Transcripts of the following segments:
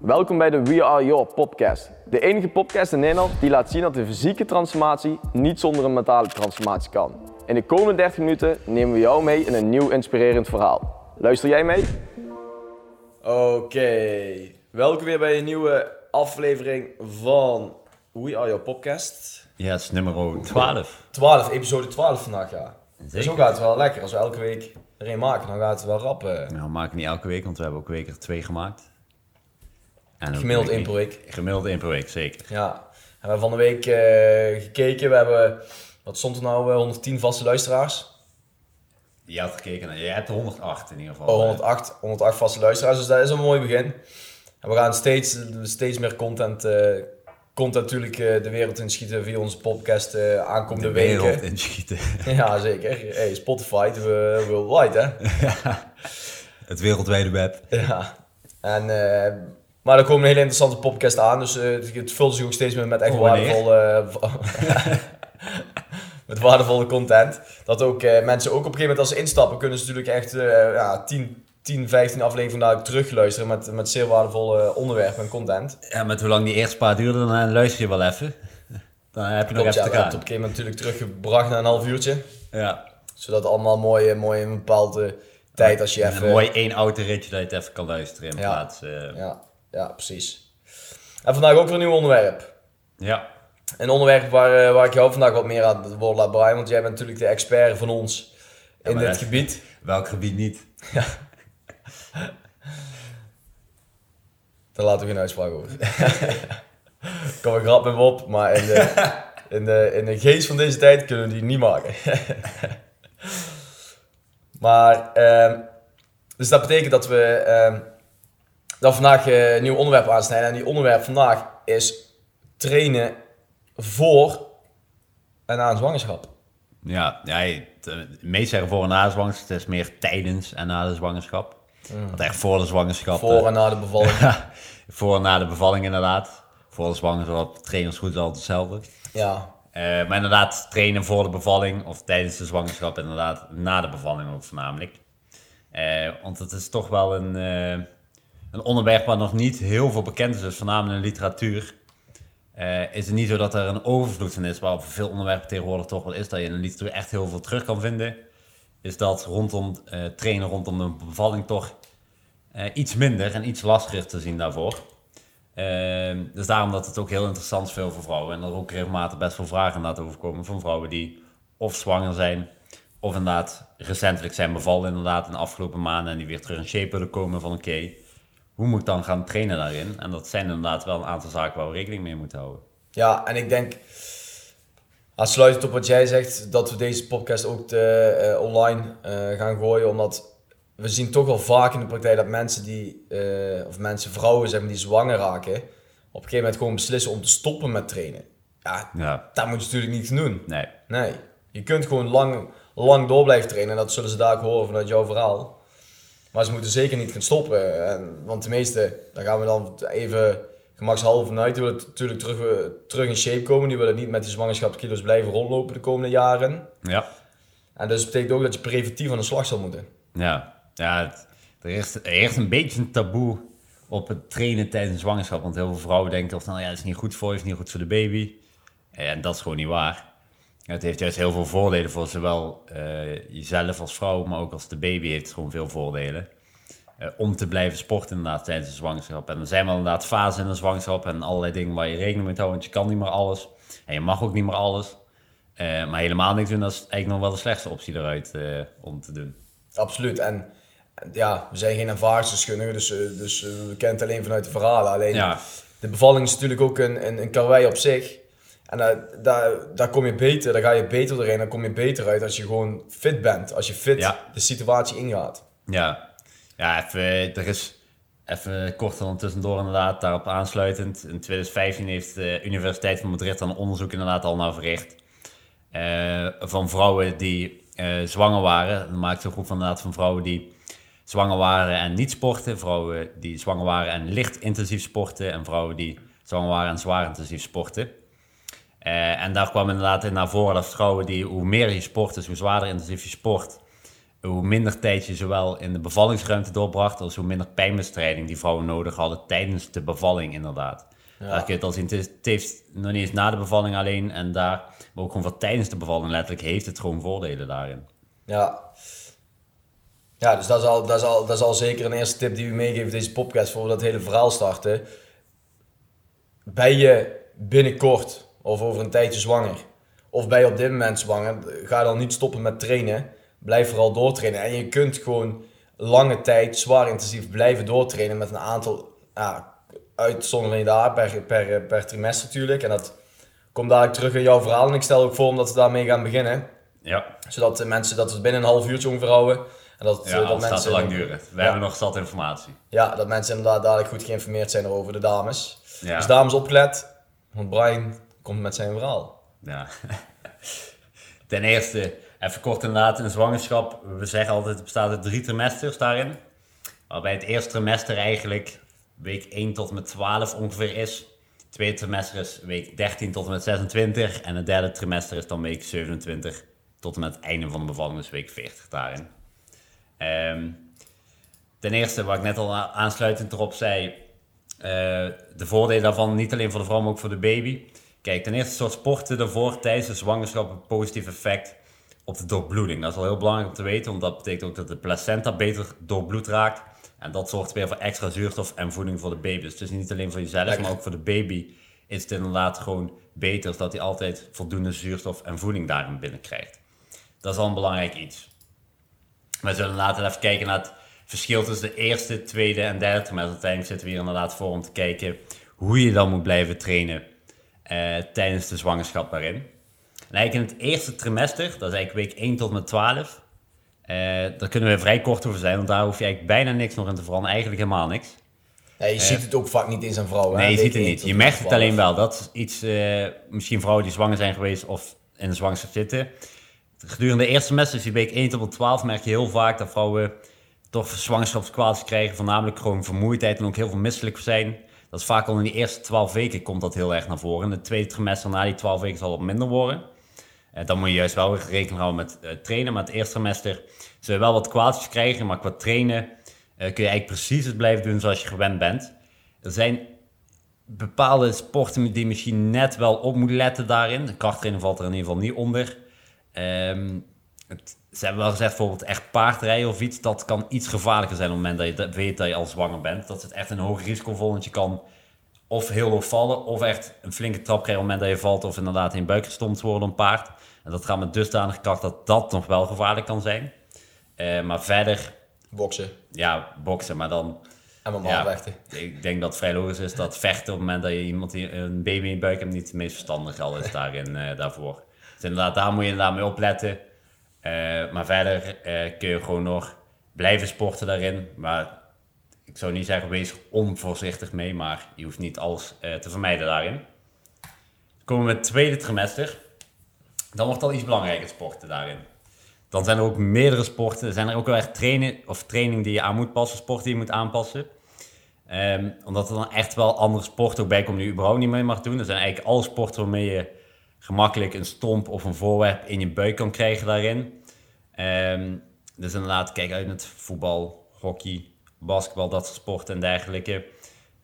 Welkom bij de We Are Your podcast. De enige podcast in Nederland die laat zien dat de fysieke transformatie niet zonder een mentale transformatie kan. In de komende 30 minuten nemen we jou mee in een nieuw inspirerend verhaal. Luister jij mee? Oké, welkom weer bij een nieuwe aflevering van We Are Your podcast. Ja, het is nummer 12. 12, episode 12 vandaag, ja. Zeker. Zo gaat het wel lekker. Als we elke week er een maken, dan gaat het wel rap. eh. Nou, we maken niet elke week, want we hebben ook week er twee gemaakt. En Gemiddeld één per week. Gemiddeld één per week, zeker. Ja, we hebben van de week eh, gekeken. We hebben, wat stond er nou, eh, 110 vaste luisteraars. Je had gekeken naar, je hebt er 108 in ieder geval. Oh, 108, 108 vaste luisteraars, dus dat is een mooi begin. En we gaan steeds, steeds meer content, eh, content natuurlijk eh, de wereld inschieten via onze podcast eh De aankomende wereld weken. inschieten. Ja, zeker. Hey, Spotify, we worldwide, hè? het wereldwijde web. Ja. En, eh, maar er komen een hele interessante podcast aan, dus eh, het- vult zich ook steeds meer met echt Oh, waardevolle, eh, met waardevolle content. Dat ook eh, mensen ook op een gegeven moment als ze instappen, kunnen ze natuurlijk echt eh, ja, 10, 10, 15 afleveringen daar terugluisteren met, met zeer waardevolle onderwerpen en content. Ja, met hoe lang die eerste paar duurde, dan luister je wel even. Dan heb je nog Klopt, ja, even we te het op gaan. een gegeven moment natuurlijk teruggebracht naar een half uurtje. Ja. Zodat allemaal mooi, mooi in een bepaalde tijd als je En even... Een mooi één autoritje dat je het even kan luisteren in Ja. plaats. eh, Ja, ja, precies. En vandaag ook weer een nieuw onderwerp. ja. Een onderwerp waar, eh, waar ik jou vandaag wat meer aan het woord laat breien, want jij bent natuurlijk de expert van ons in dit gebied. Welk gebied niet? Daar laten we geen uitspraak over. Kom ik grap met me op, maar in de, in, de, in de geest van deze tijd kunnen we die niet maken. maar, ehm, dus dat betekent dat we ehm, we vandaag eh, een nieuw onderwerp aansnijden. En die onderwerp vandaag is trainen voor en na een zwangerschap. Ja, ja meest zeggen voor en na de zwangerschap. Het is meer tijdens en na de zwangerschap. Want echt voor de zwangerschap. Voor eh, en na de bevalling. voor en na de bevalling inderdaad. Voor de zwangerschap, trainersgoed is altijd hetzelfde. Ja, Eh, maar inderdaad, trainen voor de bevalling of tijdens de zwangerschap, inderdaad, na de bevalling ook voornamelijk. Want het is toch wel een, een onderwerp waar nog niet heel veel bekend is, dus voornamelijk in de literatuur. Eh, is het niet zo dat er een overvloed van is, waar op veel onderwerpen tegenwoordig toch wel is, dat je in de literatuur echt heel veel terug kan vinden. Is dat rondom eh, trainen rondom de bevalling toch eh, iets minder en iets lastiger te zien daarvoor. Ehm, dus daarom dat het ook heel interessant is veel voor vrouwen. En er ook regelmatig best veel vragen inderdaad over komen van vrouwen die of zwanger zijn, of inderdaad recentelijk zijn bevallen inderdaad in de afgelopen maanden en die weer terug in shape willen komen van oké, hoe moet ik dan gaan trainen daarin? En dat zijn inderdaad wel een aantal zaken waar we rekening mee moeten houden. ja, en ik denk, aansluitend op wat jij zegt, dat we deze podcast ook te, eh, online eh, gaan gooien. Omdat we zien toch wel vaak in de praktijk dat mensen die, eh, of mensen, vrouwen zeg maar, die zwanger raken, op een gegeven moment gewoon beslissen om te stoppen met trainen. Ja, Ja, dat moet je natuurlijk niet doen. nee. Nee, je kunt gewoon lang, lang door blijven trainen. En dat zullen ze daar ook horen vanuit jouw verhaal. Maar ze moeten zeker niet gaan stoppen. En, want de meeste, daar gaan we dan even gemakshalve vanuit. Die willen natuurlijk terug, eh, terug in shape komen. Die willen niet met die zwangerschapskilo's blijven rondlopen de komende jaren. Ja, En dus dat betekent ook dat je preventief aan de slag zal moeten. ja. ja het, er, is, er een beetje een taboe op het trainen tijdens een zwangerschap. Want heel veel vrouwen denken of nou ja, het is niet goed voor je, is niet goed voor de baby. En dat is gewoon niet waar. Het heeft juist heel veel voordelen voor zowel eh, jezelf als vrouw, maar ook als de baby heeft het gewoon veel voordelen. Eh, om te blijven sporten inderdaad tijdens de zwangerschap. En er zijn wel inderdaad fasen in de zwangerschap en allerlei dingen waar je rekening mee houdt. Want je kan niet meer alles en je mag ook niet meer alles. Eh, maar helemaal niks doen, dat is eigenlijk nog wel de slechtste optie eruit om te doen. Absoluut. En ja, we zijn geen ervaringsdeskundigen. Dus, dus we kennen het alleen vanuit de verhalen. Alleen Ja, De bevalling is natuurlijk ook een, een, een karwei op zich. En daar, daar, daar kom je beter, daar ga je beter doorheen. Dan kom je beter uit als je gewoon fit bent. Als je fit Ja. de situatie ingaat. Ja, ja even, er is even kort dan tussendoor inderdaad daarop aansluitend. In 2015 heeft de Universiteit van Madrid een onderzoek inderdaad al naar verricht. eh, van vrouwen die eh, zwanger waren. Dan maakt ze een groep van, inderdaad van vrouwen die zwanger waren en niet sporten. Vrouwen die zwanger waren en licht intensief sporten. En vrouwen die zwanger waren en zwaar intensief sporten. Eh, en daar kwam inderdaad in naar voren dat vrouwen die, hoe meer je sport, dus hoe zwaarder intensief je sport, hoe minder tijd je zowel in de bevallingsruimte doorbracht, als hoe minder pijnbestrijding die vrouwen nodig hadden tijdens de bevalling inderdaad. Ja. Daar kun je het al zien. Het, is, het heeft nog niet eens na de bevalling alleen en daar, maar ook gewoon voor tijdens de bevalling letterlijk, heeft het gewoon voordelen daarin. Ja. Ja, dus dat is, al, dat, is al, dat is al zeker een eerste tip die we meegeven deze podcast voor we dat hele verhaal starten. Ben je binnenkort of over een tijdje zwanger, of ben je op dit moment zwanger, ga dan niet stoppen met trainen. Blijf vooral doortrainen. En je kunt gewoon lange tijd zwaar intensief blijven doortrainen met een aantal ja, uitzonderingen daar per, per, per trimester natuurlijk. En dat komt dadelijk terug in jouw verhaal. En ik stel ook voor omdat we daarmee gaan beginnen. Ja, Zodat de mensen dat we het binnen een half uurtje ongeveer. En dat, ja eh, dat dat staat te mensen, lang duren. We Ja. hebben nog zat informatie. Ja, dat mensen inderdaad dadelijk goed geïnformeerd zijn over de dames. Ja. Dus dames opgelet, want Brian komt met zijn verhaal. Ja. Ten eerste, even kort inderdaad, een zwangerschap. We zeggen altijd, het bestaat uit drie trimesters daarin. Waarbij het eerste trimester eigenlijk week 1 tot en met 12 ongeveer is. Het tweede trimester is week 13 tot en met 26. En het derde trimester is dan week 27 tot en met het einde van de bevalling, dus week 40 daarin. Ehm, ten eerste, wat ik net al aansluitend erop zei, eh, de voordelen daarvan niet alleen voor de vrouw, maar ook voor de baby. Kijk, ten eerste soort sporten daarvoor tijdens de zwangerschap een positief effect op de doorbloeding. Dat is wel heel belangrijk om te weten, want dat betekent ook dat de placenta beter doorbloed raakt. En dat zorgt weer voor extra zuurstof en voeding voor de baby. Dus het is niet alleen voor jezelf, Lekker. maar ook voor de baby is het inderdaad gewoon beter, zodat hij altijd voldoende zuurstof en voeding daarin binnenkrijgt. Dat is al een belangrijk iets. We zullen later even kijken naar het verschil tussen de eerste, tweede en derde trimester. Uiteindelijk zitten we hier inderdaad voor om te kijken hoe je dan moet blijven trainen eh, tijdens de zwangerschap daarin. En eigenlijk in het eerste trimester, dat is eigenlijk week 1 tot en met 12, eh, daar kunnen we vrij kort over zijn, want daar hoef je eigenlijk bijna niks nog in te veranderen, eigenlijk helemaal niks. Ja, je ziet het ook vaak niet in zijn vrouw. hè? Nee, je ziet het niet. Je merkt het alleen 12. wel. Dat is iets, eh, misschien vrouwen die zwanger zijn geweest of in de zwangerschap zitten. Gedurende de eerste semester, dus die week 1 tot en met 12, merk je heel vaak dat vrouwen toch zwangerschapskwaaltjes krijgen. Voornamelijk gewoon vermoeidheid en ook heel veel misselijk zijn. Dat is vaak al in die eerste 12 weken komt dat heel erg naar voren. In het tweede trimester na die 12 weken zal het minder worden. Eh, dan moet je juist wel rekening houden met eh, trainen. Maar het eerste trimester zul je wel wat kwaaltjes krijgen. Maar qua trainen eh, kun je eigenlijk precies het blijven doen zoals je gewend bent. Er zijn bepaalde sporten die misschien net wel op moeten letten daarin. De krachttrainen valt er in ieder geval niet onder. Ehm, het, ze hebben wel gezegd, bijvoorbeeld echt paardrijden of iets, dat kan iets gevaarlijker zijn op het moment dat je weet dat je al zwanger bent. Dat het echt een hoog risico vol, want je kan of heel hoog vallen, of echt een flinke trap krijgen op het moment dat je valt, of inderdaad in je buik gestompt worden een paard. En dat gaat met dusdanige kracht dat dat nog wel gevaarlijk kan zijn. Eh, maar verder, Boksen ja, boksen, maar dan en Ja. vechten. ik denk dat het vrij logisch is dat vechten op het moment dat je iemand die een baby in je buik hebt niet het meest verstandig al is daarin, eh, daarvoor. Dus inderdaad, daar moet je inderdaad mee opletten. Eh, maar verder eh, kun je gewoon nog blijven sporten daarin. Maar ik zou niet zeggen, wees onvoorzichtig mee, maar je hoeft niet alles eh, te vermijden daarin. Dan komen we met het tweede trimester. Dan wordt al iets belangrijker sporten daarin. Dan zijn er ook meerdere sporten. Er zijn er ook wel echt trainen, of training die je aan moet passen, sporten die je moet aanpassen. Ehm, omdat er dan echt wel andere sporten ook bij komen die je überhaupt niet mee mag doen. Er zijn eigenlijk alle sporten waarmee je gemakkelijk een stomp of een voorwerp in je buik kan krijgen daarin. Ehm, dus inderdaad, kijk uit met voetbal, hockey, basketbal, dat soort sporten en dergelijke.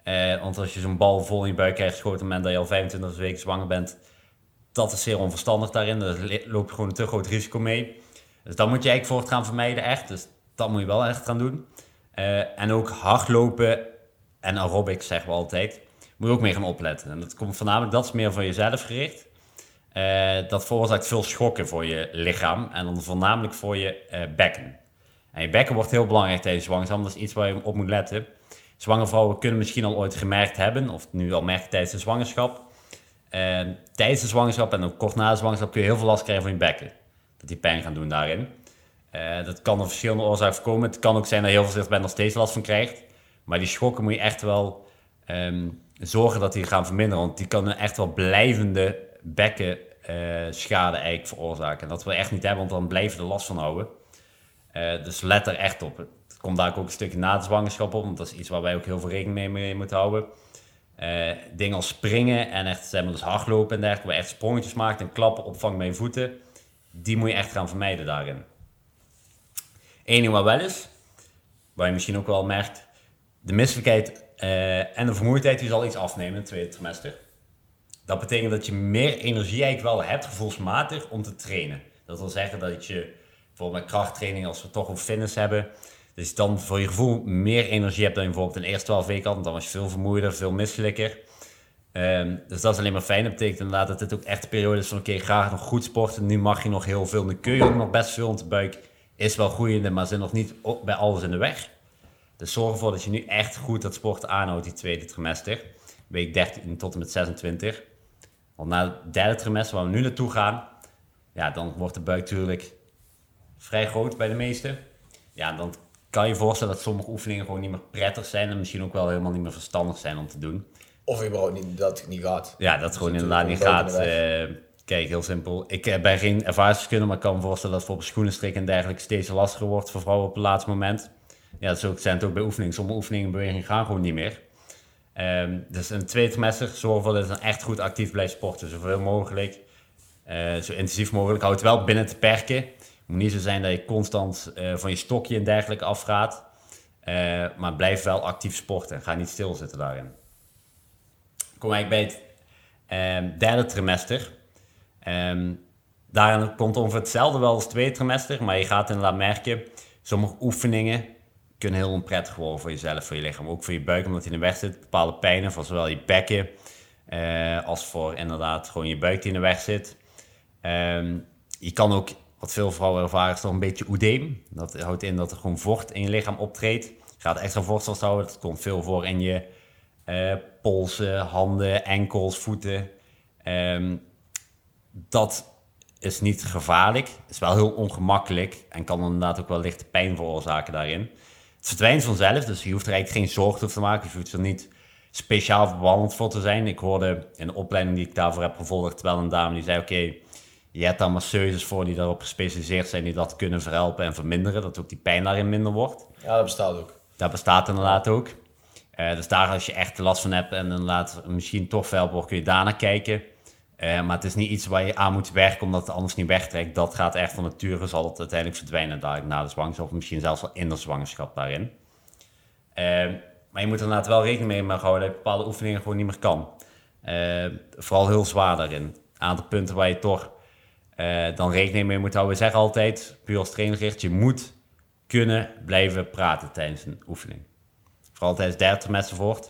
Eh, want als je zo'n bal vol in je buik krijgt geschoten op het moment dat je al 25 weken zwanger bent, dat is zeer onverstandig daarin. Daar le- loop je gewoon een te groot risico mee. Dus dat moet je eigenlijk voort gaan vermijden, echt. Dus dat moet je wel echt gaan doen. Eh, en ook hardlopen en aerobics, zeggen we altijd, moet je ook mee gaan opletten. En dat komt voornamelijk, dat is meer voor jezelf gericht. Eh, dat veroorzaakt veel schokken voor je lichaam en dan voornamelijk voor je eh, bekken. En je bekken wordt heel belangrijk tijdens zwangerschap, dat is iets waar je op moet letten. Zwangere vrouwen kunnen misschien al ooit gemerkt hebben, of nu al merken tijdens de zwangerschap. Tijdens de zwangerschap en ook kort na de zwangerschap kun je heel veel last krijgen van je bekken. Dat die pijn gaan doen daarin. Eh, dat kan door verschillende oorzaken voorkomen. Het kan ook zijn dat je heel veel bent nog steeds last van krijgt. Maar die schokken moet je echt wel ehm, zorgen dat die gaan verminderen. Want die kunnen echt wel blijvende bekkenschade eigenlijk veroorzaken. En dat wil je echt niet hebben, want dan blijven we er last van houden. Eh, dus let er echt op. Het komt daar ook een stukje na de zwangerschap op. Want dat is iets waar wij ook heel veel rekening mee, moeten houden. Eh, dingen als springen en echt zeg maar, dus hardlopen en dergelijke. Waar je echt sprongetjes maakt en klappen opvangt met je voeten. Die moet je echt gaan vermijden daarin. Eén ding wat wel is, waar je misschien ook wel merkt, de misselijkheid eh, en de vermoeidheid die zal iets afnemen in het tweede trimester. Dat betekent dat je meer energie eigenlijk wel hebt, gevoelsmatig, om te trainen. Dat wil zeggen dat je bijvoorbeeld met krachttraining, als we toch een fitness hebben, dus dan voor je gevoel meer energie hebt dan je bijvoorbeeld in de eerste 12 weken had. Dan was je veel vermoeider, veel misselijker. Um, dus dat is alleen maar fijn. Dat betekent inderdaad dat dit ook echt een periode is van oké, graag nog goed sporten. Nu mag je nog heel veel. Nu kun je ook nog best veel. Want de buik is wel groeiende, maar zit nog niet bij alles in de weg. Dus zorg ervoor dat je nu echt goed dat sporten aanhoudt, die tweede trimester. Week 13 tot en met 26. Want na het derde trimester, waar we nu naartoe gaan, ja, dan wordt de buik natuurlijk vrij groot bij de meesten. Ja, dan kan je voorstellen dat sommige oefeningen gewoon niet meer prettig zijn en misschien ook wel helemaal niet meer verstandig zijn om te doen. Of überhaupt niet, dat het niet gaat. Ja, dat het gewoon inderdaad niet gaat. Uh, kijk, heel simpel. Ik uh, ben geen ervaringskunde, maar ik kan me voorstellen dat bijvoorbeeld schoenenstrik en dergelijke steeds lastiger wordt voor vrouwen op het laatste moment. Ja, zo zijn het ook bij oefeningen. Sommige oefeningen en bewegingen gaan gewoon niet meer. Um, dus een tweede trimester, zorg ervoor dat je echt goed actief blijft sporten. Zoveel mogelijk, uh, zo intensief mogelijk. Houd het wel binnen te perken. Het moet niet zo zijn dat je constant uh, van je stokje en dergelijke afgaat. Uh, maar blijf wel actief sporten. Ga niet stilzitten daarin. Kom eigenlijk bij het um, derde trimester. Um, daarin komt ongeveer hetzelfde wel als het tweede trimester. Maar je gaat inderdaad merken, sommige oefeningen kunnen heel onprettig worden voor jezelf, voor je lichaam. Ook voor je buik, omdat je in de weg zit. Bepaalde pijnen voor zowel je bekken uh, als voor inderdaad gewoon je buik die in de weg zit. Um, je kan ook wat veel vrouwen ervaren is toch een beetje oedeem. Dat houdt in dat er gewoon vocht in je lichaam optreedt. Gaat extra vocht vasthouden. Dat komt veel voor in je uh, polsen, handen, enkels, voeten. Um, dat is niet gevaarlijk. Is wel heel ongemakkelijk en kan inderdaad ook wel lichte pijn veroorzaken daarin. Het verdwijnt vanzelf, dus je hoeft er eigenlijk geen zorgen over te maken. Je hoeft er niet speciaal behandeld voor te zijn. Ik hoorde in de opleiding die ik daarvoor heb gevolgd, wel een dame die zei: Oké, je hebt daar masseuses voor die daarop gespecialiseerd zijn, die dat kunnen verhelpen en verminderen, dat ook die pijn daarin minder wordt. Ja, dat bestaat ook. Dat bestaat inderdaad ook. Uh, dus daar als je echt last van hebt en inderdaad misschien toch fel wordt, kun je daarna kijken. Uh, maar het is niet iets waar je aan moet werken omdat het anders niet wegtrekt. Dat gaat echt van nature, zal het uiteindelijk verdwijnen daar na de zwangerschap. Of misschien zelfs wel in de zwangerschap daarin. Uh, maar je moet er inderdaad wel rekening mee houden dat je bepaalde oefeningen gewoon niet meer kan. vooral heel zwaar daarin. Een aantal punten waar je toch dan rekening mee moet houden. We zeggen altijd, puur als trainergericht, je moet kunnen blijven praten tijdens een oefening. Vooral tijdens derde trimester voort.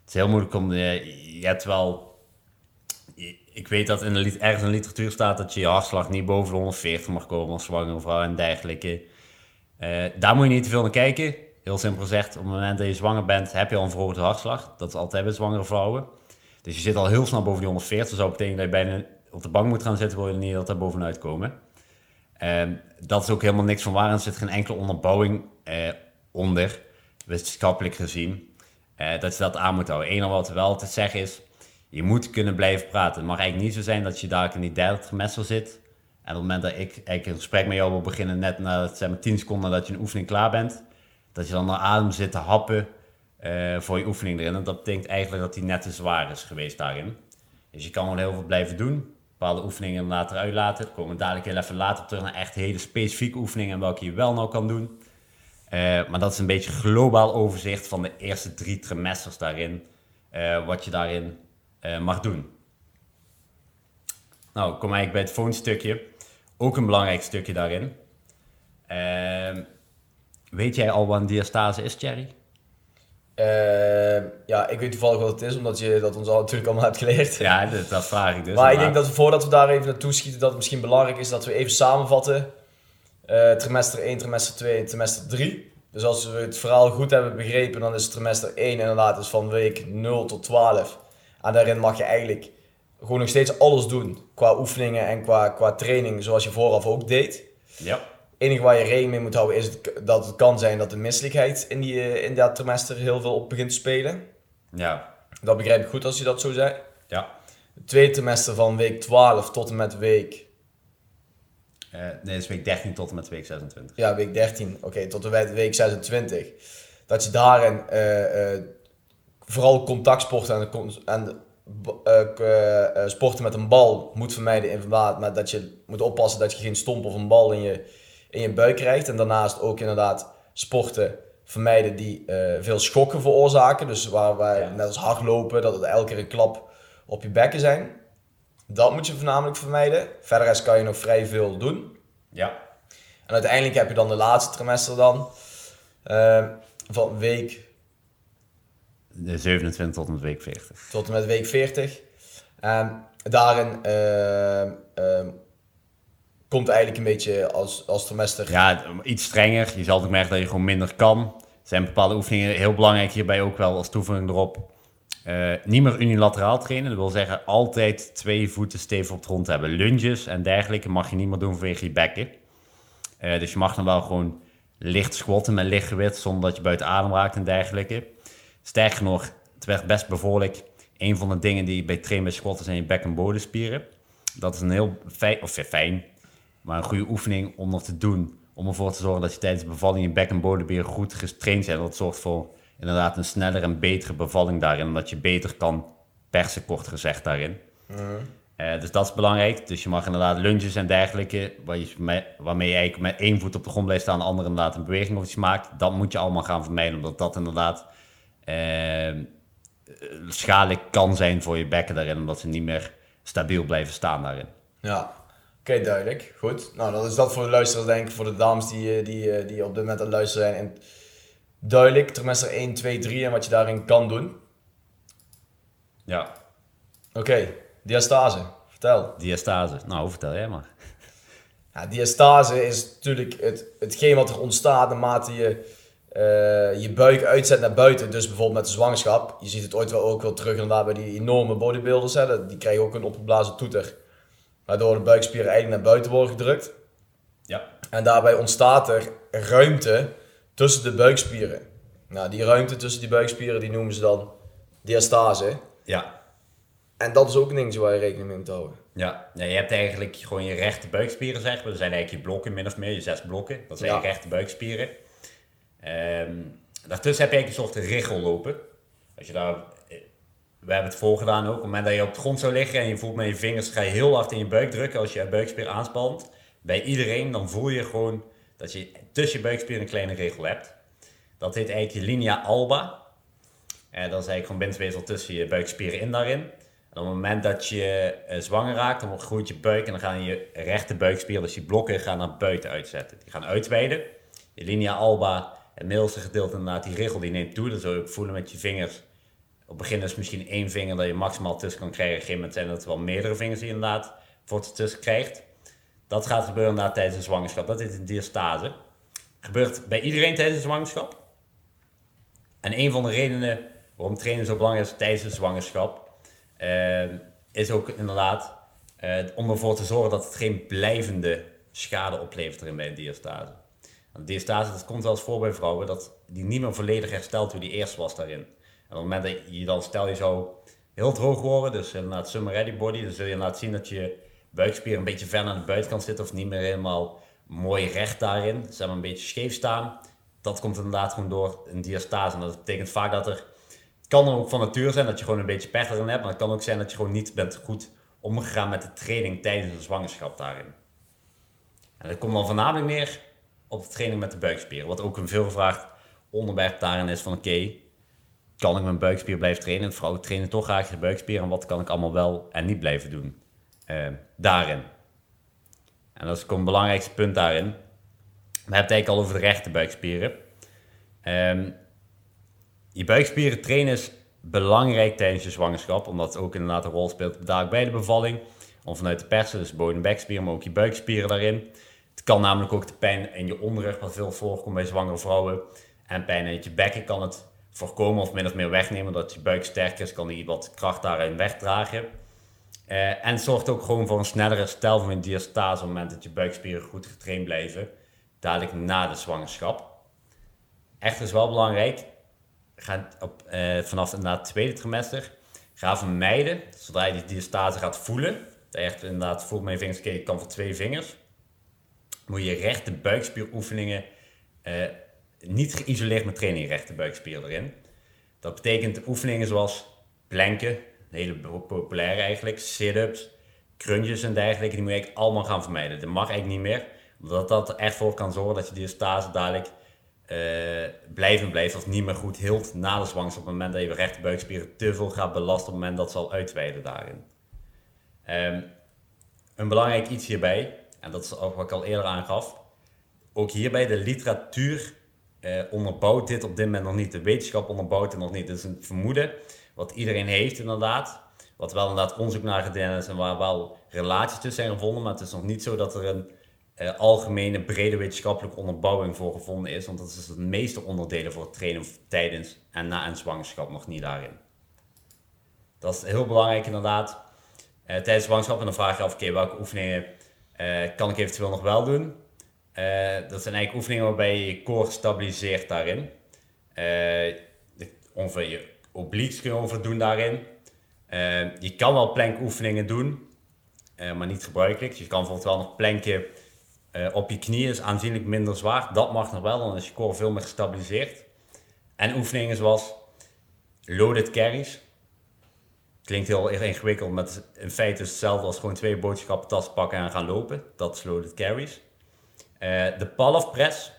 Het is heel moeilijk om, je hebt wel, ik weet dat in de, ergens in de literatuur staat dat je je hartslag niet boven de 140 mag komen als zwangere vrouw en dergelijke. Uh, daar moet je niet te veel naar kijken. Heel simpel gezegd, op het moment dat je zwanger bent, heb je al een verhoogde hartslag. Dat is altijd bij zwangere vrouwen. Dus je zit al heel snel boven die 140. Dat zou betekenen dat je bijna op de bank moet gaan zitten, wil je niet dat daar bovenuit komen. En dat is ook helemaal niks van waar. Er zit geen enkele onderbouwing eh, onder, wetenschappelijk gezien, eh, dat je dat aan moet houden. Eén wat wel te zeggen is, je moet kunnen blijven praten. Het mag eigenlijk niet zo zijn dat je daar in die derde trimester zit. En op het moment dat ik een gesprek met jou wil beginnen, net na zeg maar, 10 seconden dat je een oefening klaar bent, dat je dan naar adem zit te happen uh, voor je oefening erin. En dat betekent eigenlijk dat die net te zwaar is geweest daarin. Dus je kan wel heel veel blijven doen bepaalde oefeningen later uitlaten. Daar komen we dadelijk heel even later terug naar echt hele specifieke oefeningen en welke je wel nou kan doen. Uh, maar dat is een beetje globaal overzicht van de eerste drie trimesters daarin, uh, wat je daarin uh, mag doen. Nou, kom eigenlijk bij het volgende stukje. Ook een belangrijk stukje daarin. Ehm, weet jij al wat een diastase is, Thierry? Uh, ja, ik weet toevallig wat het is, omdat je dat ons al natuurlijk allemaal hebt geleerd. Ja, dat, dat vraag ik dus. Maar ik denk dat voordat we daar even naartoe schieten, dat het misschien belangrijk is dat we even samenvatten. Uh, trimester 1, trimester 2 en trimester 3. Dus als we het verhaal goed hebben begrepen, dan is trimester 1 inderdaad dus van week 0 tot 12. En daarin mag je eigenlijk gewoon nog steeds alles doen. Qua oefeningen en qua, qua training, zoals je vooraf ook deed. Ja enige waar je rekening mee moet houden is dat het kan zijn dat de misselijkheid in, die, eh, in dat trimester heel veel op begint te spelen. Ja. Dat begrijp ik goed als je dat zo zei. Ja. Het tweede trimester van week 12 tot en met week... Uh, nee, dat is week 13 tot en met week 26. Ja, week 13. Oké, tot en met week 26. Dat je daarin uh, uh, vooral contactsporten en, en sporten met een bal moet vermijden in verband met dat je moet oppassen dat je geen stomp of een bal in je in je buik krijgt. En daarnaast ook inderdaad sporten vermijden die eh, veel schokken veroorzaken. Dus waar wij, net als hardlopen, dat het elke keer een klap op je bekken zijn. Dat moet je voornamelijk vermijden. Verder kan je nog vrij veel doen. Ja. En uiteindelijk heb je dan de laatste trimester dan. eh, van week De 27 tot en met week 40. tot en met week 40. En daarin eh, eh, komt eigenlijk een beetje als, als trimester. Ja, iets strenger. Je zal ook merken dat je gewoon minder kan. Er zijn bepaalde oefeningen heel belangrijk hierbij ook wel als toevoeging erop. Eh, niet meer unilateraal trainen. Dat wil zeggen altijd twee voeten stevig op de grond hebben. Lunges en dergelijke mag je niet meer doen vanwege je bekken. Eh, dus je mag dan wel gewoon licht squatten met licht gewicht zonder dat je buiten adem raakt en dergelijke. Sterker nog, het werd best bevoorlijk. Een van de dingen die bij trainen bij squatten zijn je bek- en bodemspieren. Dat is een heel fijn, of fijn, maar een goede oefening om nog te doen. Om ervoor te zorgen dat je tijdens de bevalling je bek- en bodemspieren goed getraind zijn. Dat zorgt voor inderdaad een snellere en betere bevalling daarin. Omdat je beter kan persen, kort gezegd, daarin. Eh, dus dat is belangrijk. Dus je mag inderdaad lunges en dergelijke, waar je, me- waarmee je eigenlijk met één voet op de grond blijft staan, de andere inderdaad een beweging of iets maakt. Dat moet je allemaal gaan vermijden, omdat dat inderdaad schadelijk kan zijn voor je bekken daarin, omdat ze niet meer stabiel blijven staan daarin. Ja, oké, duidelijk. Goed. Nou, dan is dat voor de luisteraars, denk ik, voor de dames die, eh, die, eh, die op dit moment aan het luisteren zijn. En duidelijk, trimester 1, 2, 3 en wat je daarin kan doen. Ja, Oké, diastase. Vertel. diastase. Nou, vertel jij maar. Ja, diastase is natuurlijk het, hetgeen wat er ontstaat naarmate je eh, je buik uitzet naar buiten. Dus bijvoorbeeld met de zwangerschap. Je ziet het ooit wel ook wel terug inderdaad bij die enorme bodybuilders. Hè. Die krijgen ook een opgeblazen toeter. Waardoor de buikspieren eigenlijk naar buiten worden gedrukt. Ja. En daarbij ontstaat er ruimte tussen de buikspieren. Nou, die ruimte tussen die buikspieren die noemen ze dan diastase. Ja. En dat is ook een dingetje waar je rekening mee moet houden. Ja. ja, je hebt eigenlijk gewoon je rechte buikspieren, zeg maar. Dat zijn eigenlijk je blokken, min of meer, je zes blokken. Dat zijn Ja. je rechte buikspieren. Ehm, daartussen heb je eigenlijk een soort richel lopen. Als je daar, eh, we hebben het voorgedaan ook. Op het moment dat je op de grond zou liggen en je voelt met je vingers, ga je heel hard in je buik drukken als je je buikspier aanspant. Bij iedereen, dan voel je gewoon dat je tussen je buikspieren een kleine regel hebt. Dat heet eigenlijk je linea alba. En dat is eigenlijk gewoon bindweefsel tussen je buikspieren in daarin. En op het moment dat je eh, zwanger raakt, dan groeit je buik en dan gaan je rechte buikspieren, dus die blokken, gaan naar buiten uitzetten. Die gaan uitweiden. Je linea alba, het middelste gedeelte inderdaad, die richel die neemt toe. Dat zul je ook voelen met je vingers. Op begin is misschien één vinger dat je maximaal tussen kan krijgen. Op een gegeven moment zijn het wel meerdere vingers die je inderdaad voor tussen krijgt. Dat gaat gebeuren inderdaad tijdens de zwangerschap. Dat is een diastase. Gebeurt bij iedereen tijdens de zwangerschap. En een van de redenen waarom trainen zo belangrijk is tijdens de zwangerschap, eh, is ook inderdaad eh, om ervoor te zorgen dat het geen blijvende schade oplevert erin bij een diastase. Diastase, dat komt wel eens voor bij vrouwen, dat die niet meer volledig herstelt hoe die eerst was daarin. En op het moment dat je dan, stel je zou heel droog worden, dus inderdaad summer ready body, dan zul je laten zien dat je buikspier een beetje ver naar de buitenkant zit of niet meer helemaal mooi recht daarin. Ze hebben een beetje scheef staan. Dat komt inderdaad gewoon door een diastase. En dat betekent vaak dat er, het kan ook van nature zijn dat je gewoon een beetje pech erin hebt, maar het kan ook zijn dat je gewoon niet bent goed omgegaan met de training tijdens de zwangerschap daarin. En dat komt dan voornamelijk neer op de training met de buikspieren. Wat ook een veelgevraagd onderwerp daarin is van oké, kan ik mijn buikspier blijven trainen? En vrouwen trainen toch graag de buikspieren. En wat kan ik allemaal wel en niet blijven doen? eh, daarin. En dat is ook een belangrijkste punt daarin. We hebben het eigenlijk al over de rechte buikspieren. Ehm, je buikspieren trainen is belangrijk tijdens je zwangerschap, omdat het ook inderdaad een rol speelt bij de bevalling. Om vanuit de persen, dus bodem- en bekspieren, maar ook je buikspieren daarin. Het kan namelijk ook de pijn in je onderrug, wat veel voorkomt bij zwangere vrouwen. En pijn in je bekken kan het voorkomen of min of meer wegnemen. Dat je buik sterker is, kan die wat kracht daarin wegdragen. Eh, en zorgt ook gewoon voor een sneller herstel van je diastase op het moment dat je buikspieren goed getraind blijven. Dadelijk na de zwangerschap. Echt is wel belangrijk. Op, eh, vanaf inderdaad het tweede trimester. Ga vermijden, zodra je die diastase gaat voelen. Dat je echt inderdaad voelt je vingers, kan voor twee vingers. Moet je rechte buikspieroefeningen eh, niet geïsoleerd met trainen je rechte buikspier erin. Dat betekent oefeningen zoals planken, hele populaire eigenlijk, sit-ups, crunches en dergelijke, die moet je eigenlijk allemaal gaan vermijden. Dat mag eigenlijk niet meer, Omdat dat er echt voor kan zorgen dat je diastase dadelijk uh, blijven blijft het niet meer goed hield na de zwangerschap. Op het moment dat je rechterbuikspieren te veel gaat belasten op het moment dat ze al uitweiden daarin. Um, een belangrijk iets hierbij, en dat is ook wat ik al eerder aangaf. Ook hierbij de literatuur uh, onderbouwt dit op dit moment nog niet. De wetenschap onderbouwt het nog niet. Het is een vermoeden wat iedereen heeft inderdaad. Wat wel inderdaad onderzoek naar gedaan is en waar wel relaties tussen zijn gevonden. Maar het is nog niet zo dat er een uh, algemene brede wetenschappelijke onderbouwing voor gevonden is. Want dat is het meeste onderdelen voor trainen tijdens en na een zwangerschap nog niet daarin. Dat is heel belangrijk inderdaad. Uh, tijdens zwangerschap en dan vraag je af, oké, welke oefeningen kan ik eventueel nog wel doen? dat zijn eigenlijk oefeningen waarbij je je core stabiliseert daarin. ongeveer je obliques kun je over doen daarin. je kan wel plankoefeningen doen, maar niet gebruikelijk. Je kan bijvoorbeeld wel nog planken uh, op je knieën is aanzienlijk minder zwaar. Dat mag nog wel, dan is je core veel meer gestabiliseerd. En oefeningen zoals loaded carries. Klinkt heel ingewikkeld, maar in feite is hetzelfde als gewoon twee boodschappen tas pakken en gaan lopen. Dat is loaded carries. Uh, de Pallof press.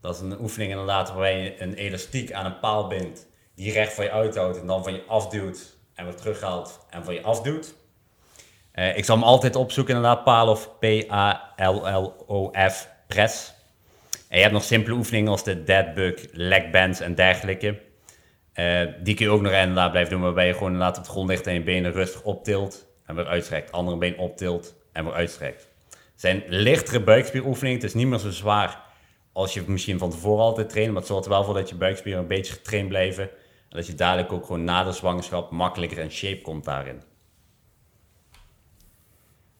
Dat is een oefening inderdaad waarbij je een elastiek aan een paal bindt. Die recht van je uithoudt en dan van je afduwt en weer terughaalt en van je afduwt. Uh, ik zal hem altijd opzoeken, inderdaad, Palof, P-A-L-L-O-F, press. En je hebt nog simpele oefeningen als de deadbug, leg bands en dergelijke. Uh, die kun je ook nog inderdaad blijven doen, waarbij je gewoon inderdaad op de grond ligt en je benen rustig optilt en weer uitstrekt. Andere been optilt en weer uitstrekt. Het zijn lichtere buikspieroefeningen, het is niet meer zo zwaar als je misschien van tevoren altijd traint, maar het zorgt er wel voor dat je buikspieren een beetje getraind blijven. En dat je dadelijk ook gewoon na de zwangerschap makkelijker in shape komt daarin.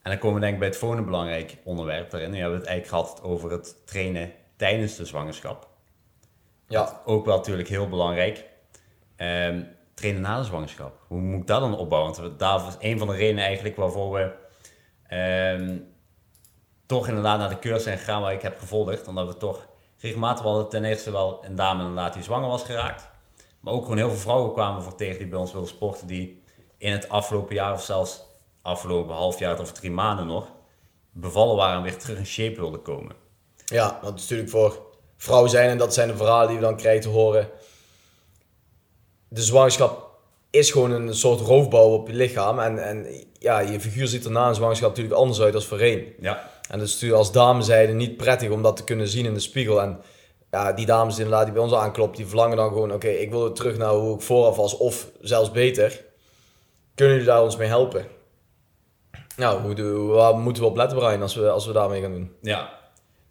En dan komen we denk ik bij het volgende belangrijk onderwerp daarin. We hebben het eigenlijk gehad over het trainen tijdens de zwangerschap. Ja. ook wel natuurlijk heel belangrijk. Um, trainen na de zwangerschap. Hoe moet ik dat dan opbouwen? Want dat is een van de redenen eigenlijk waarvoor we um, toch inderdaad naar de cursus zijn gegaan waar ik heb gevolgd. Omdat we toch regelmatig hadden ten eerste wel een dame inderdaad die zwanger was geraakt. Maar ook gewoon heel veel vrouwen kwamen voor tegen die bij ons wilden sporten. Die in het afgelopen jaar of zelfs afgelopen half jaar of drie maanden nog bevallen waren en weer terug in shape wilden komen. Ja, is natuurlijk voor vrouwen zijn en dat zijn de verhalen die we dan krijgen te horen. De zwangerschap is gewoon een soort roofbouw op je lichaam. En, en ja, je figuur ziet er na een zwangerschap natuurlijk anders uit dan voorheen. Ja. En dat is natuurlijk als dame zijde niet prettig om dat te kunnen zien in de spiegel. En ja, die dames inderdaad die bij ons aankloppen, die verlangen dan gewoon... Oké, ik wil terug naar hoe ik vooraf was of zelfs beter. Kunnen jullie daar ons mee helpen? Nou, hoe, waar moeten we op letten, Brian, als we, als we daarmee gaan doen? Ja,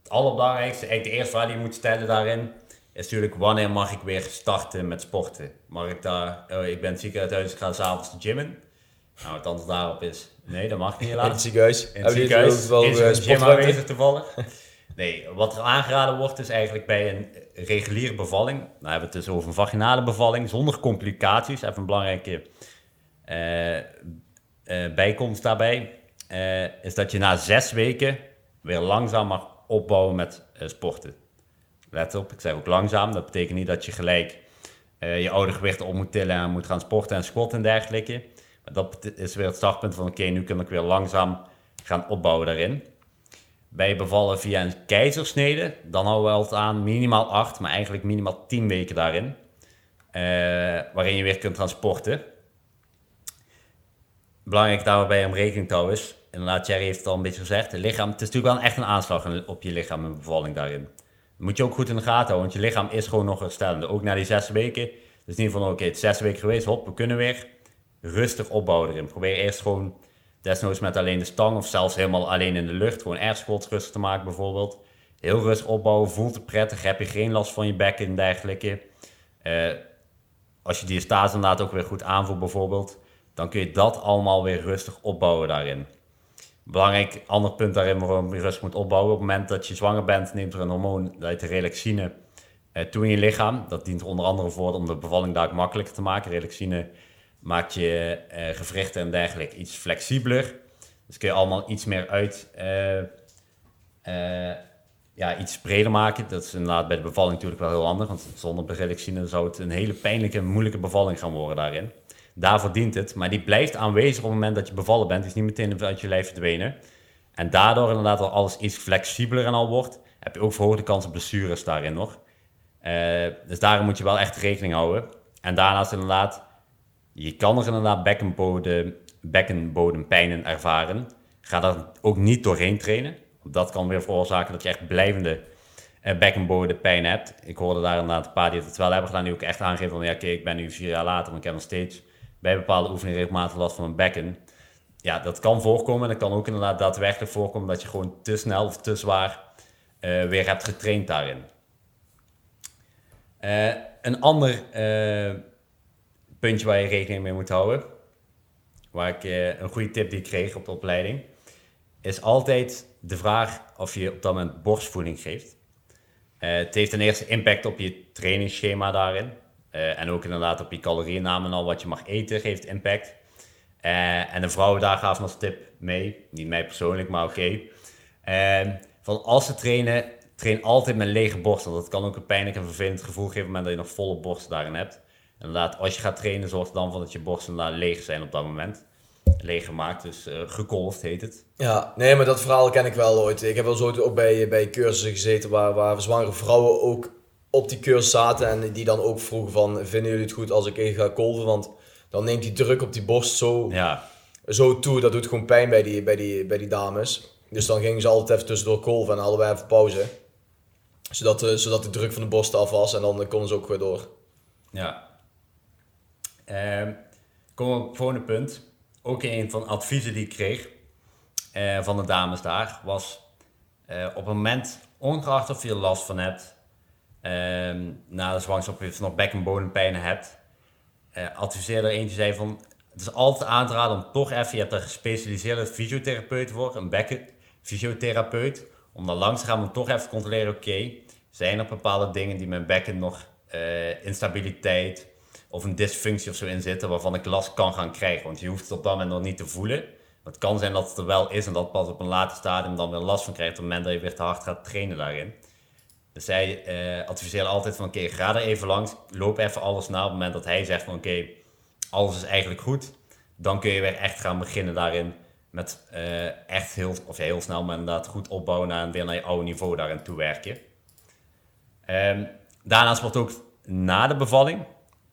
het allerbelangrijkste, eigenlijk de eerste vraag die je moet stellen daarin, is natuurlijk wanneer mag ik weer starten met sporten? Mag ik daar, oh, ik ben ziek uit huis, ik ga s'avonds de gymmen? Nou, het antwoord daarop is nee, dat mag niet helaas. In het ziekenhuis? In het ziekenhuis wel is een gym aanwezig toevallig. Nee, wat er aangeraden wordt is eigenlijk bij een reguliere bevalling, nou hebben we het dus over een vaginale bevalling, zonder complicaties, even een belangrijke uh, uh, bijkomst daarbij. Uh, is dat je na zes weken weer langzaam mag opbouwen met sporten. Let op, ik zeg ook langzaam. Dat betekent niet dat je gelijk uh, je oude gewicht op moet tillen en moet gaan sporten en squatten en dergelijke. Maar dat is weer het startpunt van oké, nu kan ik weer langzaam gaan opbouwen daarin. Bij bevallen via een keizersnede, dan houden we altijd aan minimaal 8, maar eigenlijk minimaal 10 weken daarin. waarin je weer kunt gaan sporten. Belangrijk daarbij om rekening te houden is, inderdaad, Jerry heeft het al een beetje gezegd. Het, lichaam, het is natuurlijk wel echt een aanslag op je lichaam, een bevalling daarin. Moet je ook goed in de gaten houden, want je lichaam is gewoon nog herstellende. Ook na die zes weken. Dus niet van, oké, het is zes weken geweest, hop, we kunnen weer rustig opbouwen erin. Probeer eerst gewoon, desnoods met alleen de stang of zelfs helemaal alleen in de lucht, gewoon air squats rustig te maken bijvoorbeeld. Heel rustig opbouwen, voelt het prettig, heb je geen last van je bekken en dergelijke. Uh, als je die staat inderdaad ook weer goed aanvoelt bijvoorbeeld, dan kun je dat allemaal weer rustig opbouwen daarin. Belangrijk ander punt daarin waarom je rust moet opbouwen. Op het moment dat je zwanger bent, neemt er een hormoon, dat heet relaxine, eh, toe in je lichaam. Dat dient er onder andere voor om de bevalling daar makkelijker te maken. Relaxine maakt je eh, gewrichten en dergelijke iets flexibeler. Dus kun je allemaal iets meer uit, eh, ja, iets breder maken. Dat is inderdaad bij de bevalling natuurlijk wel heel handig. Want zonder relaxine zou het een hele pijnlijke, moeilijke bevalling gaan worden daarin. Daarvoor dient het. Maar die blijft aanwezig op het moment dat je bevallen bent. Die is niet meteen uit je lijf verdwenen. En daardoor inderdaad al alles iets flexibeler en al wordt, heb je ook verhoogde kans op blessures daarin nog. Uh, dus daarom moet je wel echt rekening houden. En daarnaast inderdaad, je kan er inderdaad bekkenbodem, bekkenbodempijnen ervaren. Ga daar ook niet doorheen trainen. Dat kan weer veroorzaken dat je echt blijvende uh, bekkenbodempijn hebt. Ik hoorde daar inderdaad een paar die het wel hebben gedaan, die ook echt aangeven van ja, oké, ik ben nu vier jaar later, maar ik heb nog steeds bij bepaalde oefeningen regelmatig last van mijn bekken. Ja, dat kan voorkomen. En dat kan ook inderdaad daadwerkelijk voorkomen dat je gewoon te snel of te zwaar uh, weer hebt getraind daarin. Uh, een ander uh, puntje waar je rekening mee moet houden, waar ik een goede tip die ik kreeg op de opleiding, is altijd de vraag of je op dat moment borstvoeding geeft. het heeft ten eerste impact op je trainingsschema daarin. En ook inderdaad op je calorienname en al wat je mag eten geeft impact. en de vrouwen daar gaven als tip mee, niet mij persoonlijk, maar oké. Okay. van als ze trainen, train altijd met lege borst. Want dat kan ook een pijnlijk en vervelend gevoel geven op het moment dat je nog volle borst daarin hebt. Inderdaad, als je gaat trainen, zorg er dan voor dat je borsten inderdaad leeg zijn op dat moment. Leeg gemaakt, dus uh, heet het. Ja, nee, maar dat verhaal ken ik wel ooit. Ik heb wel zo ook bij, bij cursussen gezeten waar, waar zwangere vrouwen ook op die cursus zaten. En die dan ook vroegen van, vinden jullie het goed als ik even ga kolven? Want dan neemt die druk op die borst zo, ja. zo toe. Dat doet gewoon pijn bij die, bij, die, bij die dames. Dus dan gingen ze altijd even tussendoor kolven en hadden wij even pauze zodat, de, zodat de druk van de borst af was en dan konden ze ook weer door. Ja. Uh, kom op het volgende punt. Ook een van de adviezen die ik kreeg uh, van de dames daar was uh, op het moment, ongeacht of je last van hebt, uh, na de zwangerschap je nog bek- en bodempijn hebt, uh, adviseerde er eentje zei van, het is altijd aan te raden om toch even, je hebt een gespecialiseerde fysiotherapeut voor, een bekkenfysiotherapeut, om dan langs te gaan om toch even te controleren, oké, zijn er bepaalde dingen die mijn bekken nog uh, instabiliteit of een dysfunctie of zo in zitten waarvan ik last kan gaan krijgen. Want je hoeft het op dat moment nog niet te voelen. het kan zijn dat het er wel is en dat pas op een later stadium dan weer last van krijgt op het moment dat je weer te hard gaat trainen daarin. Dus zij uh, adviseert altijd van oké, ga er even langs, loop even alles na op het moment dat hij zegt van oké, alles is eigenlijk goed. Dan kun je weer echt gaan beginnen daarin met uh, echt heel, of heel snel, maar inderdaad goed opbouwen en weer naar je oude niveau daarin toewerken. Um, daarnaast wordt ook na de bevalling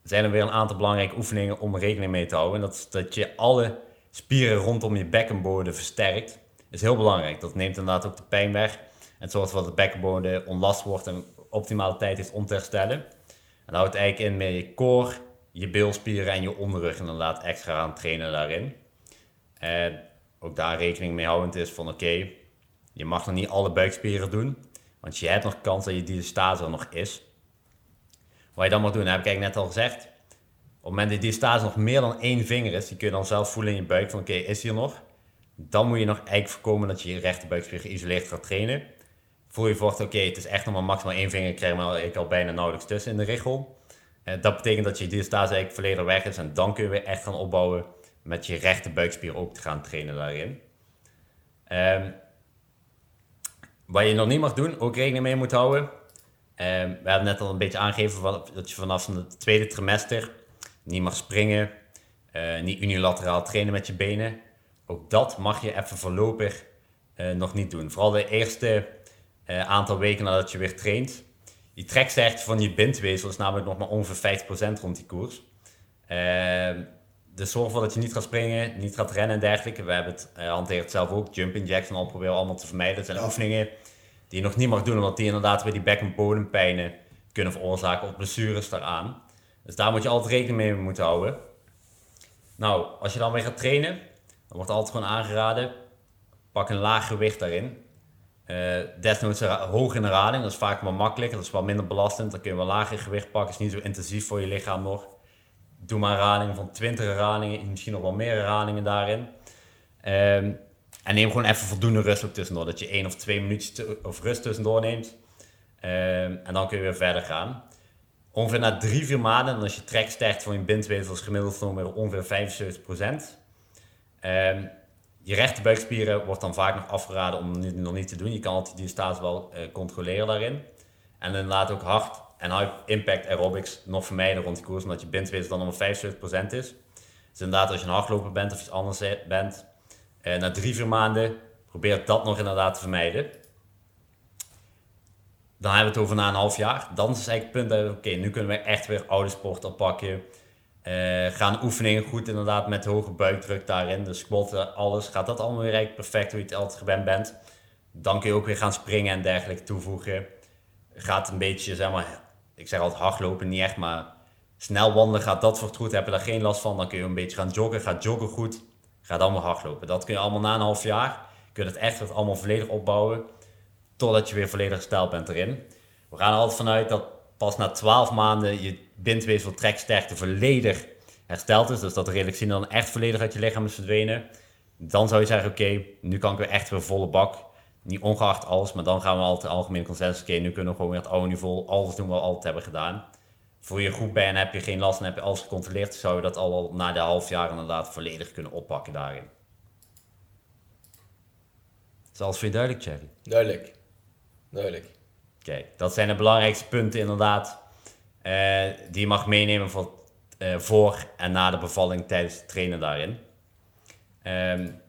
zijn er weer een aantal belangrijke oefeningen om rekening mee te houden. En dat is dat je alle spieren rondom je bekkenbodem versterkt. Dat is heel belangrijk. Dat neemt inderdaad ook de pijn weg. En zorgt ervoor dat de bekkenbodem onlast wordt en optimale tijd heeft om te herstellen. En dat houdt eigenlijk in met je core, je bilspieren en je onderrug inderdaad extra aan trainen daarin. En ook daar rekening mee houdend is van oké, je mag nog niet alle buikspieren doen. Want je hebt nog kans dat je diastase er nog is. Wat je dan moet doen, heb ik eigenlijk net al gezegd. Op het moment dat die diastase nog meer dan één vinger is, die kun je dan zelf voelen in je buik van oké, is hier nog? Dan moet je nog eigenlijk voorkomen dat je je rechterbuikspier geïsoleerd gaat trainen. Voel je voor oké, het is echt nog maar maximaal één vinger, krijg maar ik al bijna nauwelijks tussen in de richel. Eh, dat betekent dat je diastase eigenlijk volledig weg is en dan kun je weer echt gaan opbouwen met je rechterbuikspier ook te gaan trainen daarin. Um, wat je nog niet mag doen, ook rekening mee moet houden. Uh, we hebben net al een beetje aangegeven dat je vanaf het tweede trimester niet mag springen, uh, niet unilateraal trainen met je benen. Ook dat mag je even voorlopig uh, nog niet doen. Vooral de eerste eh, aantal weken nadat je weer traint. Die treksterkte van je bindweefsel is namelijk nog maar ongeveer 50% rond die koers. Dus zorg ervoor dat je niet gaat springen, niet gaat rennen en dergelijke. We hebben het, uh, hanteert het zelf ook, jumping jacks en al proberen allemaal te vermijden. Het zijn oefeningen die je nog niet mag doen, omdat die inderdaad weer die bek- en bodempijnen kunnen veroorzaken of blessures daaraan. Dus daar moet je altijd rekening mee moeten houden. Nou, als je dan weer gaat trainen, dan wordt altijd gewoon aangeraden, pak een laag gewicht daarin. Uh, desnoods hoog in de rading, dat is vaak wel makkelijk, dat is wel minder belastend. Dan kun je wel lager gewicht pakken, is niet zo intensief voor je lichaam nog doe maar radingen van 20 radingen, misschien nog wel meer radingen daarin. Um, en neem gewoon even voldoende rust ook tussendoor. Dat je één of twee minuutjes of rust tussendoor neemt. Um, en dan kun je weer verder gaan. Ongeveer na drie, vier maanden, en als je treksterkte van je bindweefsels gemiddeld genomen ongeveer 75%. Um, ehm, je rechterbuikspieren wordt dan vaak nog afgeraden om het nog niet te doen. Je kan altijd die staat wel uh, controleren daarin. En dan laat ook hard en high impact aerobics nog vermijden rond die koers, omdat je bindweefsel dan om 75% is. Dus inderdaad, als je een hardloper bent of iets anders bent, eh, na drie, vier maanden Probeer dat nog inderdaad te vermijden. Dan hebben we het over na een half jaar. Dan is eigenlijk het punt dat oké, nu kunnen we echt weer oude sport oppakken. Uh, gaan oefeningen goed inderdaad met hoge buikdruk daarin. Dus squatten, alles. Gaat dat allemaal weer perfect hoe je het altijd gewend bent. Dan kun je ook weer gaan springen en dergelijke toevoegen. Gaat een beetje, zeg maar, ik zeg altijd hardlopen, niet echt, maar snel wandelen gaat dat voor het goed. Heb je daar geen last van, dan kun je een beetje gaan joggen. Gaat joggen goed, gaat allemaal hardlopen. Dat kun je allemaal na een half jaar. Kun je het echt allemaal volledig opbouwen. Totdat je weer volledig gesteld bent erin. We gaan er altijd vanuit dat pas na 12 maanden je bindweefsel treksterkte volledig hersteld is. Dus dat de zien dan echt volledig uit je lichaam is verdwenen. Dan zou je zeggen, oké, nu kan ik weer echt weer volle bak. Niet ongeacht alles, maar dan gaan we altijd algemeen consensus. Oké, nu kunnen we gewoon weer het oude niveau, alles doen wat we altijd hebben gedaan. Voor je goed bij en heb je geen last en heb je alles gecontroleerd, zou je dat al na de half jaar inderdaad volledig kunnen oppakken daarin. Is alles voor je duidelijk, Jerry? Duidelijk. Duidelijk. Kijk, dat zijn de belangrijkste punten inderdaad. Uh, die je mag meenemen voor, uh, voor en na de bevalling tijdens het trainen daarin. Um,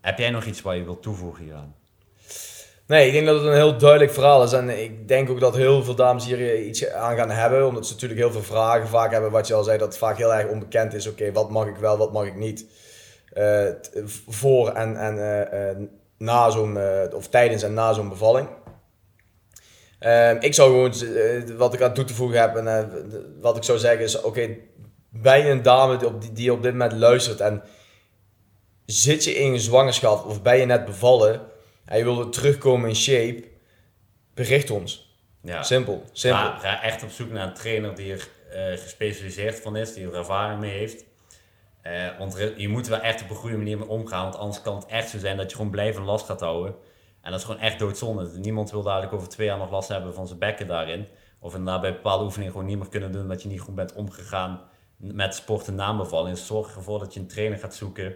heb jij nog iets waar je wilt toevoegen hieraan? Nee, ik denk dat het een heel duidelijk verhaal is. En ik denk ook dat heel veel dames hier iets aan gaan hebben. Omdat ze natuurlijk heel veel vragen vaak hebben. Wat je al zei, dat vaak heel erg onbekend is. Oké, wat mag ik wel, wat mag ik niet. Voor en, en na zo'n, of tijdens en na zo'n bevalling. Ehm, ik zou gewoon, uh, wat ik aan toe te voegen heb en uh, wat ik zou zeggen is, oké, okay, ben je een dame die op, die, die op dit moment luistert en zit je in je zwangerschap of ben je net bevallen en je wil terugkomen in shape, bericht ons. Ja. Simpel, simpel. Ga, ga, echt op zoek naar een trainer die er uh, gespecialiseerd van is, die er ervaring mee heeft. want je moet wel echt op een goede manier mee omgaan, want anders kan het echt zo zijn dat je gewoon blijven last gaat houden. En dat is gewoon echt doodzonde. Niemand wil dadelijk over twee jaar nog last hebben van zijn bekken daarin. Of inderdaad bij bepaalde oefeningen gewoon niet meer kunnen doen omdat je niet goed bent omgegaan met sport en naambevalling. Dus zorg ervoor dat je een trainer gaat zoeken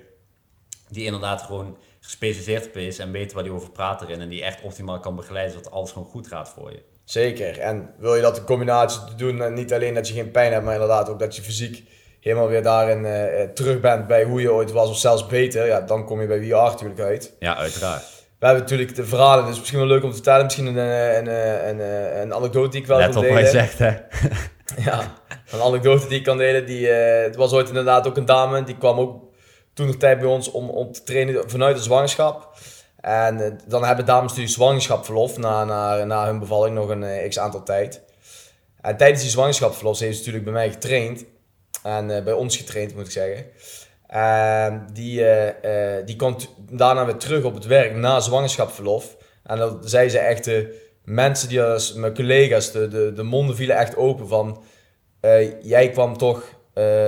die inderdaad gewoon gespecialiseerd op is en weet waar hij over praat erin. En die echt optimaal kan begeleiden zodat alles gewoon goed gaat voor je. Zeker. En wil je dat in combinatie te doen, niet alleen dat je geen pijn hebt, maar inderdaad ook dat je fysiek helemaal weer daarin uh, terug bent bij hoe je ooit was of zelfs beter, ja, dan kom je bij VR natuurlijk uit. Ja, uiteraard we hebben natuurlijk de verhalen, dus misschien wel leuk om te vertellen. Misschien een, een, een, een, anekdote die ik wel Let kan delen. Let op wat je zegt, hè. ja, een anekdote die ik kan delen. Die, uh, het was ooit inderdaad ook een dame, die kwam ook toen nog tijd bij ons om, om te trainen vanuit de zwangerschap. En uh, dan hebben dames natuurlijk zwangerschapverlof na, na, na hun bevalling nog een uh, x aantal tijd. En tijdens die zwangerschapsverlof heeft ze natuurlijk bij mij getraind. En bij ons getraind, moet ik zeggen. Uh, die, uh, die komt daarna weer terug op het werk na zwangerschapsverlof. En dan zei ze echt, de mensen die als mijn collega's, de, de, de monden vielen echt open van... Uh, jij kwam toch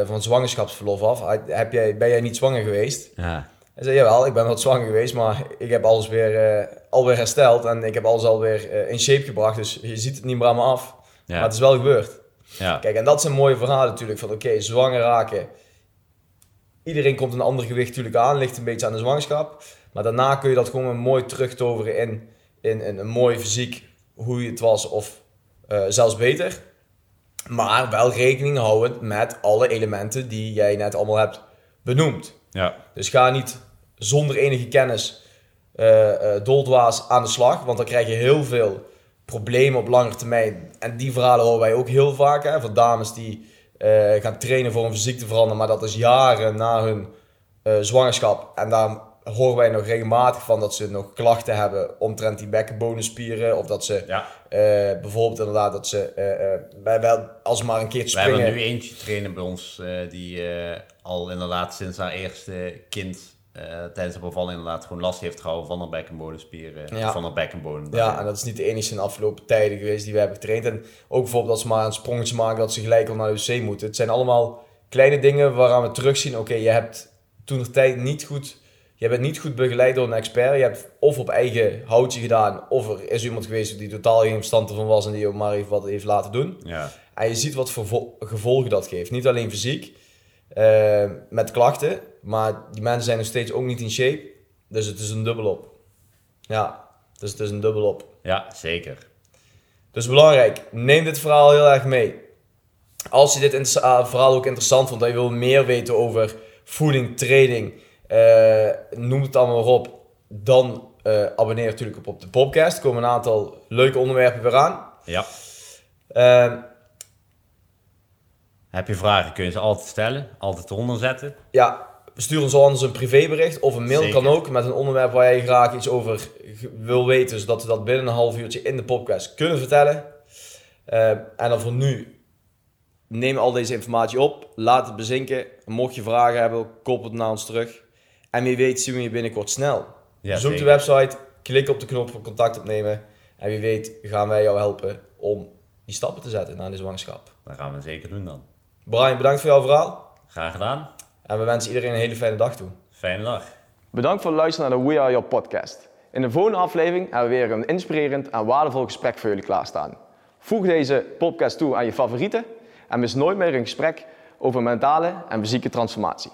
van zwangerschapsverlof af. Heb jij, ben jij niet zwanger geweest? Ja. Hij zei, jawel, ik ben wat zwanger geweest, maar ik heb alles weer, alweer hersteld. En ik heb alles alweer in shape gebracht, dus je ziet het niet meer aan me af. Ja. Maar het is wel gebeurd. Ja. Kijk, en dat zijn mooie verhalen natuurlijk, van oké, zwanger raken Iedereen komt een ander gewicht natuurlijk aan, ligt een beetje aan de zwangerschap. Maar daarna kun je dat gewoon mooi terugtoveren in, in, in een mooi fysiek, hoe het was of uh, zelfs beter. Maar wel rekening houden met alle elementen die jij net allemaal hebt benoemd. Ja. Dus ga niet zonder enige kennis uh, uh, doldwaas aan de slag, want dan krijg je heel veel problemen op lange termijn. En die verhalen horen wij ook heel vaak hè, van dames die gaan trainen voor een fysiek te veranderen, maar dat is jaren na hun uh, zwangerschap. En daar horen wij nog regelmatig van dat ze nog klachten hebben omtrent die bekkenbonenspieren. Of dat ze ja. uh, bijvoorbeeld inderdaad dat ze bij wel als maar een keer springen. We hebben nu eentje trainen bij ons die al inderdaad sinds haar eerste kind uh, tijdens de bevalling inderdaad gewoon last heeft gehouden van haar bekkenbodemspieren, ja. van haar bekkenbodem. Ja, en dat is niet de enige in de afgelopen tijden geweest die we hebben getraind. En ook bijvoorbeeld als ze maar een sprongetje maken dat ze gelijk al naar de wc moeten. Het zijn allemaal kleine dingen waaraan we terugzien, oké, je hebt toen de tijd niet goed, je bent niet goed begeleid door een expert. Je hebt of op eigen houtje gedaan, of er is iemand geweest die totaal geen verstand ervan was en die ook maar even wat heeft laten doen. Ja. En je ziet wat voor gevolgen dat geeft. Niet alleen fysiek, uh, met klachten, maar die mensen zijn nog steeds ook niet in shape. Dus het is een dubbelop. Ja, dus het is een dubbelop. Ja, zeker. Dus belangrijk, neem dit verhaal heel erg mee. Als je dit ah, verhaal ook interessant vond en je wil meer weten over voeding, training, uh, noem het allemaal maar op. dan uh, abonneer natuurlijk op, op de podcast. Er komen een aantal leuke onderwerpen weer aan. Ja. Heb je vragen, kun je ze altijd stellen. Altijd eronder zetten. Ja, stuur ons anders een privébericht of een mail Zeker. kan ook met een onderwerp waar jij graag iets over wil weten, zodat we dat binnen een half uurtje in de podcast kunnen vertellen. Uh, en dan voor nu, neem al deze informatie op, laat het bezinken. Mocht je vragen hebben, koppel het naar ons terug. En wie weet zien we je binnenkort snel. Ja, Bezoek de website, klik op de knop voor contact opnemen. En wie weet gaan wij jou helpen om die stappen te zetten naar de zwangerschap. Dat gaan we zeker doen dan. Brian, bedankt voor jouw verhaal. Graag gedaan. En we wensen iedereen een hele fijne dag toe. Fijne dag. Bedankt voor het luisteren naar de We Are Your podcast. In de volgende aflevering hebben we weer een inspirerend en waardevol gesprek voor jullie klaarstaan. Voeg deze podcast toe aan je favorieten en mis nooit meer een gesprek over mentale en fysieke transformatie.